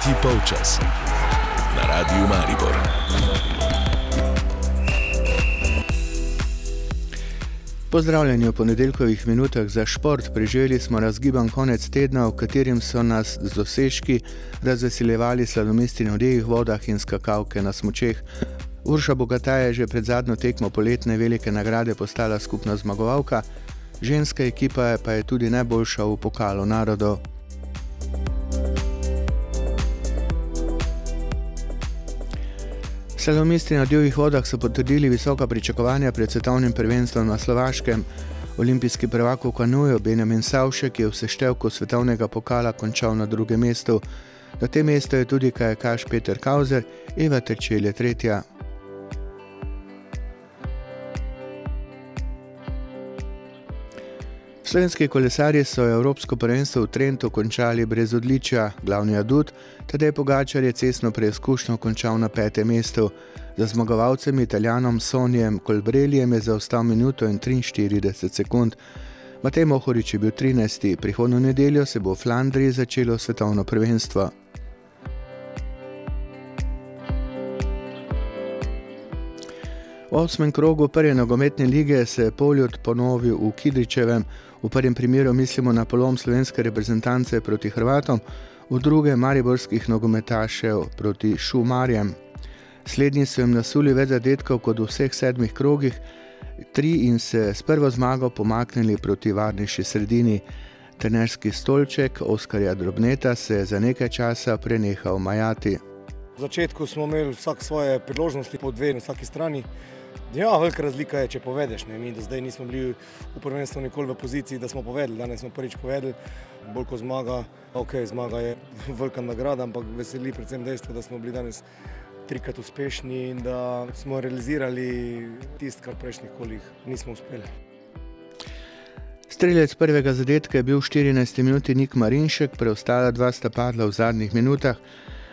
Tretji polčas na Radiu Maribor. Pozdravljeni v ponedeljkovih minutah za šport. Preživeli smo razgiban konec tedna, v katerem so nas z dosežki razveseljevali sladomisti na odjejih vodah in skakavke na smočeh. Urša Bogata je že pred zadnjo tekmo poletne velike nagrade postala skupna zmagovalka, ženska ekipa pa je tudi najboljša v pokalu narodov. Slalomisti na divjih vodah so potrdili visoka pričakovanja pred svetovnim prvenstvom na Slovaškem. Olimpijski prvak v kanuju Benjamin Savšek je v seštevku svetovnega pokala končal na drugem mestu. Na tem mestu je tudi kajakaš Peter Kauzer, Eva Terčel je tretja. Slovenski kolesarji so Evropsko prvenstvo v Trentu končali brez odličja, glavni adut, tedaj Pogačar je cestno preizkušnjo končal na petem mestu. Za zmagovalcem Italijanom Sonijem Kolbrelijem je zaostal minuto in 43 sekund. Matej Mohorič je bil 13. Prihodno nedeljo se bo v Flandriji začelo svetovno prvenstvo. V osmem krogu prve nogometne lige se je Poljud ponovil v Kidričevem. V prvem primeru mislimo na polom slovenske reprezentance proti Hrvatom, v drugem mariborskih nogometašev proti Šumarjem. Slednji so jim nasuli več zadetkov kot v vseh sedmih krogih, tri in se s prvo zmago pomaknili proti varnejši sredini. Trenerski stolček Oskarja Drobneta se je za nekaj časa prenehal majati. V začetku smo imeli vsak svoje priložnosti, po dve na vsaki strani. Ja, velika razlika je, če povedeš. Ne? Mi do zdaj nismo bili v prvenstvu nikoli v poziciji, da smo povedali. Danes smo prvič povedali, bolj kot zmaga. Ok, zmaga je velika nagrada, ampak veseli predvsem dejstvo, da smo bili danes trikrat uspešni in da smo realizirali tisto, kar prejšnjih kolih nismo uspeli. Strelec prvega zadetka je bil v 14 minuti Nik Marinšek, preostala dva sta padla v zadnjih minutah.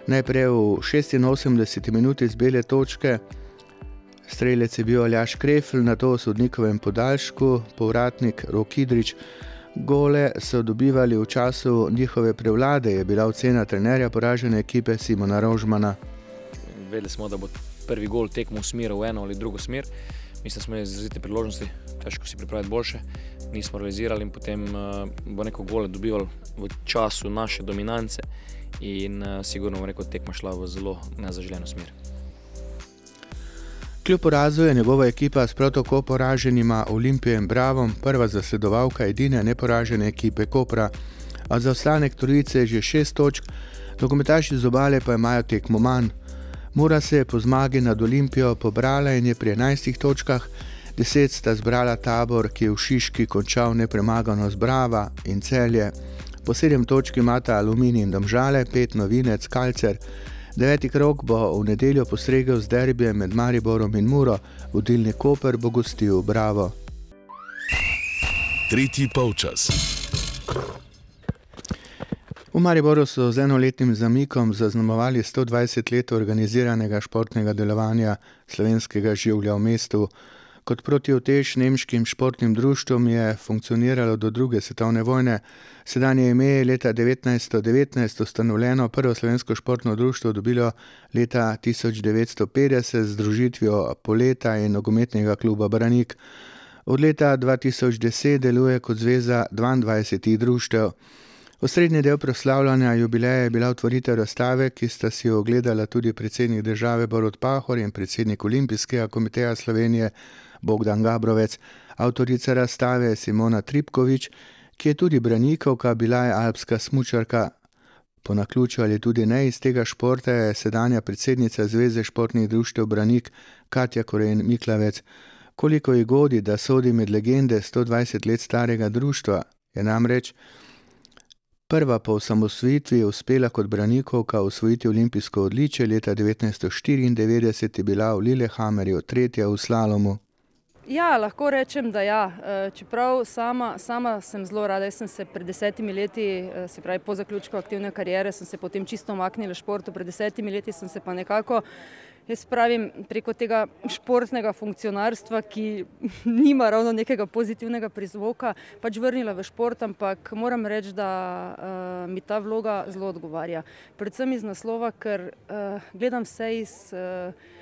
Najprej v 86 minuti z bele točke. Strelec je bil Aljaš Krefl, na to v sodnikovem podaljšku, povratnik Rokidrič. Gole so dobivali v času njihove prevlade, je bila ocena trenerja poražene ekipe Simona Rožmana. Vedeli smo, da bo prvi gol tekmo usmeril v eno ali drugo smer. Mislim, da smo imeli izrazite priložnosti, težko si pripraviti boljše. Nismo realizirali in potem uh, bo neko gole dobival v času naše dominance in uh, sigurno bo neko tekmo šla v zelo nezaželjeno smer. Kljub porazu je njegova ekipa s prav tako poraženima Olimpijem Bravom prva zasledovalka edine neporažene ekipe Kopra, a za ostanek trojice je že šest točk, nogometaši z obale pa imajo tekmo manj. Mura se je po zmagi nad Olimpijo pobrala in je pri 11 točkah, deset sta zbrala tabor, ki je v Šiški končal nepremagano zbrava in celje. Po sedem točk imata Aluminij in Domžale, pet novinec, Kalcer. Deveti krok bo v nedeljo postregel z derbijem med Mariborom in Muro, vodilni Koper bo gostil Bravo. Tretji polčas. V Mariboru so z enoletnim zamikom zaznamovali 120 let organiziranega športnega delovanja slovenskega življa v mestu. Kot protiotež nemškim športnim društvom je funkcioniralo do druge svetovne vojne. Sedanje ime je leta 1919 ustanovljeno, prvo slovensko športno društvo dobilo leta 1950 z združitvijo Poleta in nogometnega kluba Branik. Od leta 2010 deluje kot zveza 22 društev. Osrednji del proslavljanja jubileja je bila otvoritev razstave, ki sta si jo ogledala tudi predsednik države Borod Pahor in predsednik Olimpijskega komiteja Slovenije Bogdan Gabrovec, avtorica razstave Simona Tripkovič, ki je tudi branikovka, bila je alpska smučarka. Po naključju ali tudi ne iz tega športa je sedanja predsednica Zveze športnih društev Branik Katja Koren Miklavec. Koliko ji godi, da sodi med legende 120 let starega društva, je namreč prva po osamosvojitvi uspela kot branikovka osvojiti olimpijsko odličje leta 1994, je bila v Lillehammerju tretja v slalomu. Ja, lahko rečem, da ja. Čeprav sama, sama sem zelo rada, jaz sem se pred desetimi leti, se pravi po zaključku aktivne karijere, sem se potem čisto omaknila športu, pred desetimi leti sem se pa nekako jaz pravim, preko tega športnega funkcionarstva, ki nima ravno nekega pozitivnega prizvoka, pač vrnila v šport, ampak moram reči, da uh, mi ta vloga zelo odgovarja. Predvsem iz naslova, ker uh, gledam vse iz. Uh,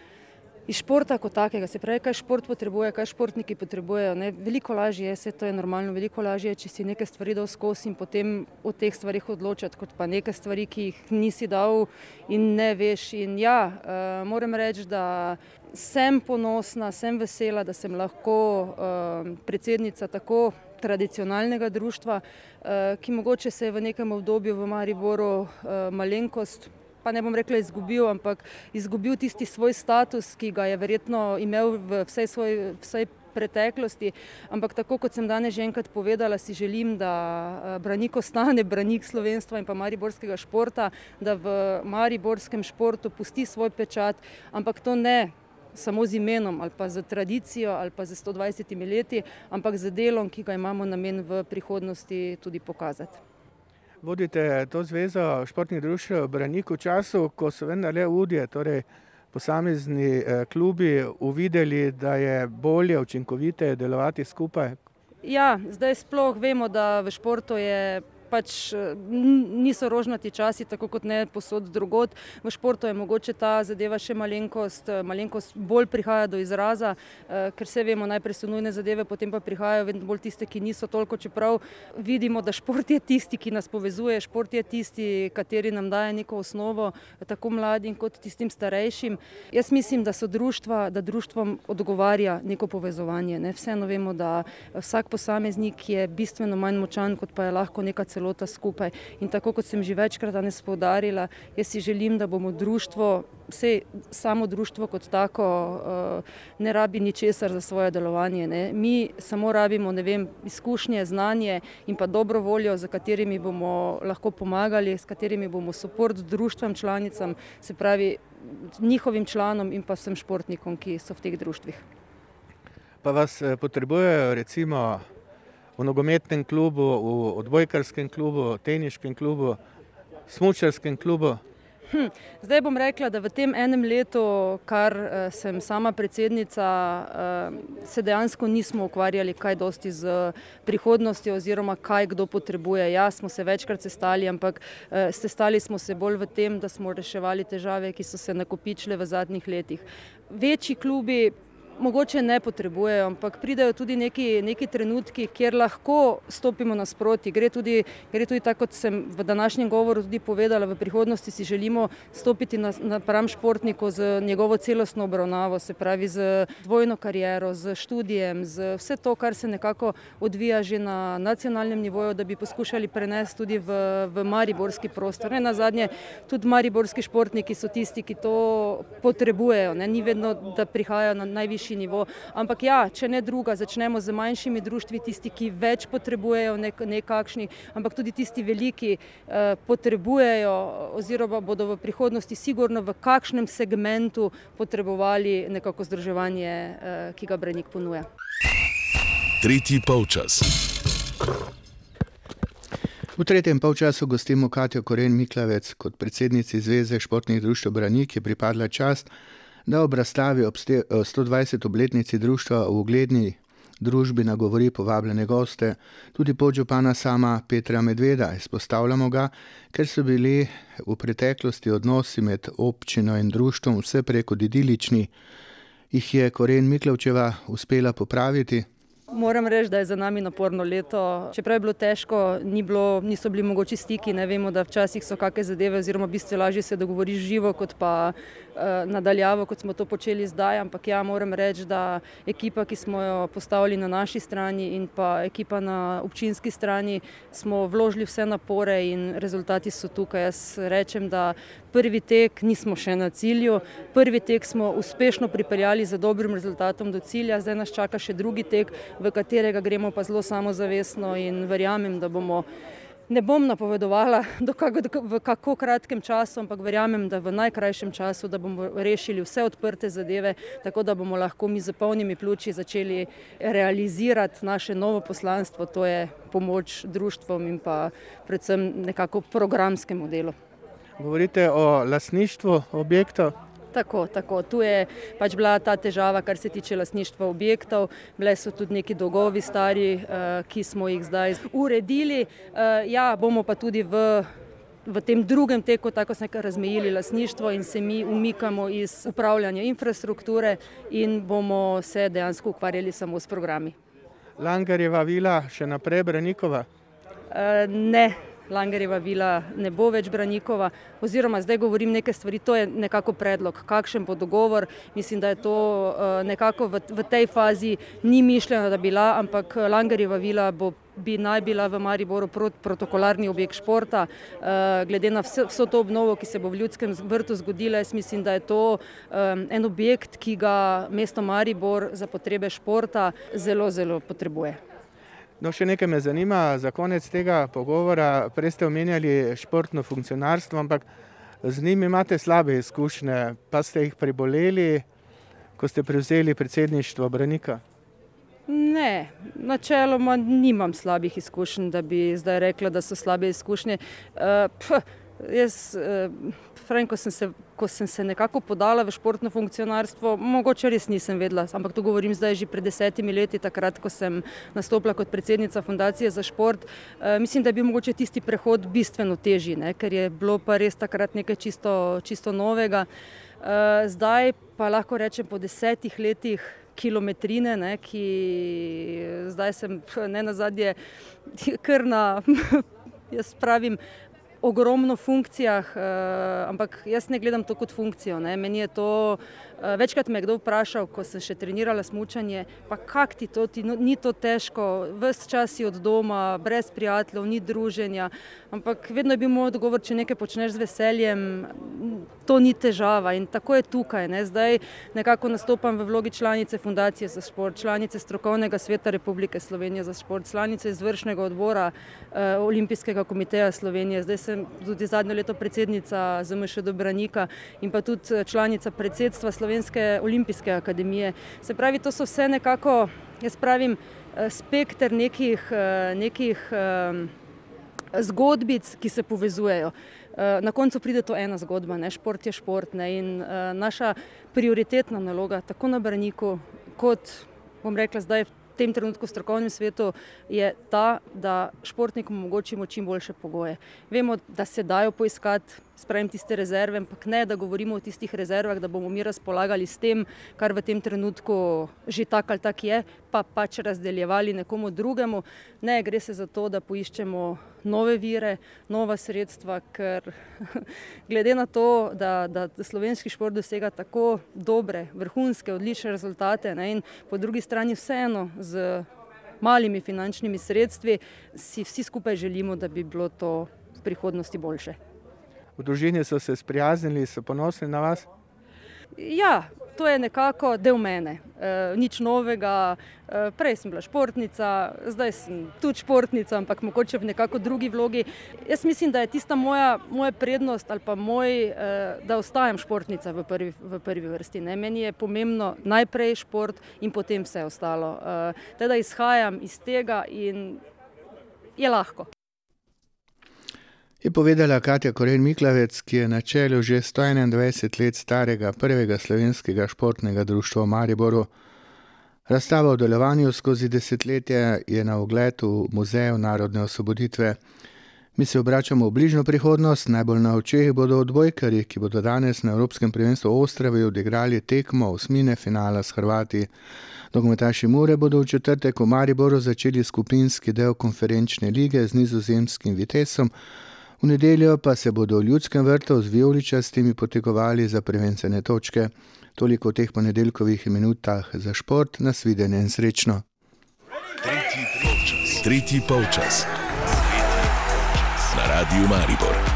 iz športa kot takega, se pravi, kaj šport potrebuje, kaj športniki potrebujejo. Ne? Veliko lažje je, se to je normalno, veliko lažje je, če si nekaj stvari dal skozi in potem o teh stvarih odločati, kot pa nekaj stvari, ki jih nisi dal in ne veš. In ja, uh, moram reči, da sem ponosna, sem vesela, da sem lahko uh, predsednica tako tradicionalnega društva, uh, ki mogoče se je v nekem obdobju v Mariboru uh, malenkost pa ne bom rekla izgubil, ampak izgubil tisti svoj status, ki ga je verjetno imel v vsej svoji vsej preteklosti. Ampak tako kot sem danes že enkrat povedala, si želim, da eh, branik ostane branik slovenstva in pa mariborskega športa, da v mariborskem športu pusti svoj pečat, ampak to ne samo z imenom ali pa z tradicijo ali pa z 120 leti, ampak z delom, ki ga imamo namen v prihodnosti tudi pokazati vodite to zvezo športnih društv Branik v času, ko so vendarle udje, torej posamezni eh, klubi uvideli, da je bolje, učinkovite delovati skupaj? Ja, zdaj sploh vemo, da v športu je pač niso rožnati časi, tako kot ne posod drugot. V športu je mogoče ta zadeva še malenkost, malenkost bolj prihaja do izraza, eh, ker vse vemo, najprej so nujne zadeve, potem pa prihajajo vedno bolj tiste, ki niso toliko, čeprav vidimo, da šport je tisti, ki nas povezuje, šport je tisti, kateri nam daje neko osnovo, tako mladim kot tistim starejšim. Jaz mislim, da so društva, da društvom odgovarja neko povezovanje. Ne? Vseeno vemo, da vsak posameznik je bistveno manj močan, kot pa je lahko neka celota skupaj. In tako kot sem že večkrat danes povdarila, jaz si želim, da bomo društvo, vse samo društvo kot tako, uh, ne rabi ničesar za svoje delovanje. Ne. Mi samo rabimo vem, izkušnje, znanje in pa dobro voljo, za katerimi bomo lahko pomagali, s katerimi bomo podpor društvom, članicam, se pravi njihovim članom in pa vsem športnikom, ki so v teh društvih. Pa vas eh, potrebujejo recimo v nogometnem klubu, v odbojkarskem klubu, teniškem klubu, smočarskem klubu. Hm, zdaj bom rekla, da v tem enem letu, kar uh, sem sama predsednica, uh, se dejansko nismo ukvarjali kaj dosti z prihodnostjo oziroma kaj kdo potrebuje. Ja, smo se večkrat sestali, ampak uh, sestali smo se bolj v tem, da smo reševali težave, ki so se nakopičile v zadnjih letih. Večji klubi mogoče ne potrebujejo, ampak pridejo tudi neki, neki trenutki, kjer lahko stopimo nasproti. Gre tudi, gre tudi tako, kot sem v današnjem govoru tudi povedala, v prihodnosti si želimo stopiti na, na pram športniku z njegovo celostno obravnavo, se pravi z dvojno kariero, z študijem, z vse to, kar se nekako odvija že na nacionalnem nivoju, da bi poskušali prenesti tudi v, v mariborski prostor. Ne na zadnje, tudi mariborski športniki so tisti, ki to potrebujejo. Ne? Ni vedno, da prihajajo na najvišji višji nivo. Ampak ja, če ne druga, začnemo z manjšimi društvi, tisti, ki več potrebujejo nek, nekakšni, ampak tudi tisti veliki eh, potrebujejo oziroma bodo v prihodnosti sigurno v kakšnem segmentu potrebovali nekako združevanje, eh, ki ga Brenik ponuja. Tretji polčas. V tretjem polčasu gostimo Katijo Koren Miklavec kot predsednici Zveze športnih društv Branik, je pripadla čast, da ob razstavi ob 120. Eh, obletnici društva v ugledni družbi nagovori povabljene goste, tudi podžupana sama Petra Medveda. Izpostavljamo ga, ker so bili v preteklosti odnosi med občino in društvom vse preko idilični, jih je Koren Miklavčeva uspela popraviti. Moram reči, da je za nami naporno leto. Čeprav je bilo težko, ni bilo, niso bili mogoči stiki. Ne vemo, da včasih so kakšne zadeve, oziroma bistveno lažje se dogovoriš živo, kot pa nadaljavo, kot smo to počeli zdaj. Ampak ja, moram reči, da ekipa, ki smo jo postavili na naši strani in pa ekipa na občinski strani, smo vložili vse napore in rezultati so tukaj. Jaz rečem, da prvi tek nismo še na cilju, prvi tek smo uspešno pripeljali z dobrim rezultatom do cilja, zdaj nas čaka še drugi tek v katerega gremo pa zelo samozavestno in verjamem, da bomo. Ne bom napovedovala, kako, v kako kratkem času, ampak verjamem, da v najkrajšem času, da bomo rešili vse odprte zadeve, tako da bomo lahko mi z polnimi pljuči začeli realizirati naše novo poslanstvo, to je pomoč društvom in pa predvsem nekako programskemu delu. Govorite o lasništvu objektov? Tako, tako. Tu je pač bila ta težava, kar se tiče lasništva objektov. Bile so tudi neki dolgovi stari, ki smo jih zdaj uredili. Ja, bomo pa tudi v v tem drugem teku tako se razmejili lasništvo in se mi umikamo iz upravljanja infrastrukture in bomo se dejansko ukvarjali samo s programi. Langarjeva vila še naprej Branikova? E, ne, Langerjeva vila ne bo več Branikova, oziroma zdaj govorim neke stvari, to je nekako predlog, kakšen bo dogovor. Mislim, da je to uh, nekako v, v tej fazi ni mišljeno, da bi bila, ampak Langerjeva vila bo, bi naj bila v Mariboru prot, protokolarni objekt športa. Uh, glede na vse, vso to obnovo, ki se bo v ljudskem vrtu zgodila, jaz mislim, da je to um, en objekt, ki ga mesto Maribor za potrebe športa zelo, zelo potrebuje. No, še nekaj me zanima za konec tega pogovora. Prej ste omenjali športno funkcionarstvo, ampak z njim imate slabe izkušnje, pa ste jih priboleli, ko ste prevzeli predsedništvo Branika. Ne, načeloma nimam slabih izkušenj, da bi zdaj rekla, da so slabe izkušnje. Uh, ph, jaz, uh, Frank, ko se, ko sem se nekako podala v športno funkcionarstvo, mogoče res nisem vedela, ampak to govorim zdaj že pred desetimi leti, takrat, ko sem nastopila kot predsednica Fundacije za šport. E, mislim, da je bil mogoče tisti prehod bistveno težji, ne, ker je bilo pa res takrat nekaj čisto, čisto novega. E, zdaj pa lahko rečem po desetih letih. Kilometrine, ne, ki zdaj sem ne na zadnje, kar na, jaz pravim, ogromno funkcijah, uh, ampak jaz ne gledam to kot funkcijo. Ne. Meni je to, uh, večkrat me je kdo vprašal, ko sem še trenirala smučanje, pa kak ti to, ti, no, ni to težko, vse čas si od doma, brez prijateljev, ni druženja. Ampak vedno je bil moj odgovor, če nekaj počneš z veseljem, to ni težava in tako je tukaj. Ne. Zdaj nekako nastopam v vlogi članice Fundacije za šport, članice Strokovnega sveta Republike Slovenije za šport, članice izvršnega odbora uh, Olimpijskega komiteja Slovenije. Zdaj sem tudi zadnjo leto predsednica ZMŠ Dobranika in pa tudi eh, članica predsedstva Slovenske olimpijske akademije. Se pravi, to so vse nekako, jaz pravim, eh, spektr nekih, eh, nekih zgodbic, ki se povezujejo. Na koncu pride to ena zgodba, ne? šport je šport ne? in naša prioritetna naloga, tako na Braniku, kot bom rekla zdaj v tem trenutku v strokovnem svetu je ta, da športnikom omogočimo čim boljše pogoje. Vemo, da se dajo poiskati spravim tiste rezerve, ampak ne, da govorimo o tistih rezervah, da bomo mi razpolagali s tem, kar v tem trenutku že tako ali tako je, pa pač razdeljevali nekomu drugemu. Ne, gre se za to, da poiščemo nove vire, nova sredstva, ker glede na to, da, da slovenski šport dosega tako dobre, vrhunske, odlične rezultate ne, in po drugi strani vseeno z malimi finančnimi sredstvi, si vsi skupaj želimo, da bi bilo to v prihodnosti boljše v družini so se sprijaznili, so ponosni na vas? Ja, to je nekako del mene, e, nič novega. E, prej sem bila športnica, zdaj sem tudi športnica, ampak mogoče v nekako drugi vlogi. Jaz mislim, da je tista moja, moja prednost ali pa moj, e, da ostajam športnica v prvi, v prvi vrsti. Ne? Meni je pomembno najprej šport in potem vse ostalo. E, teda izhajam iz tega in je lahko je povedala Katja Koren Miklavec, ki je na čelu že 121 let starega prvega slovenskega športnega društva v Mariboru. Razstava o delovanju skozi desetletje je na ogled v Muzeju narodne osvoboditve. Mi se obračamo v bližnjo prihodnost, najbolj na očeh bodo odbojkari, ki bodo danes na Evropskem prvenstvu Ostrave odigrali tekmo osmine finala s Hrvati. Dogmetaši Mure bodo v četrtek v Mariboru začeli skupinski del konferenčne lige z nizozemskim Vitesom, V nedeljo pa se bodo v ljudskem vrtu z vijoličastimi potegovali za prevencene točke. Toliko v teh ponedeljkovih minutah za šport, nasvidenje in srečno. Tretji polčas. Tretji polčas. Na radiju Maribor.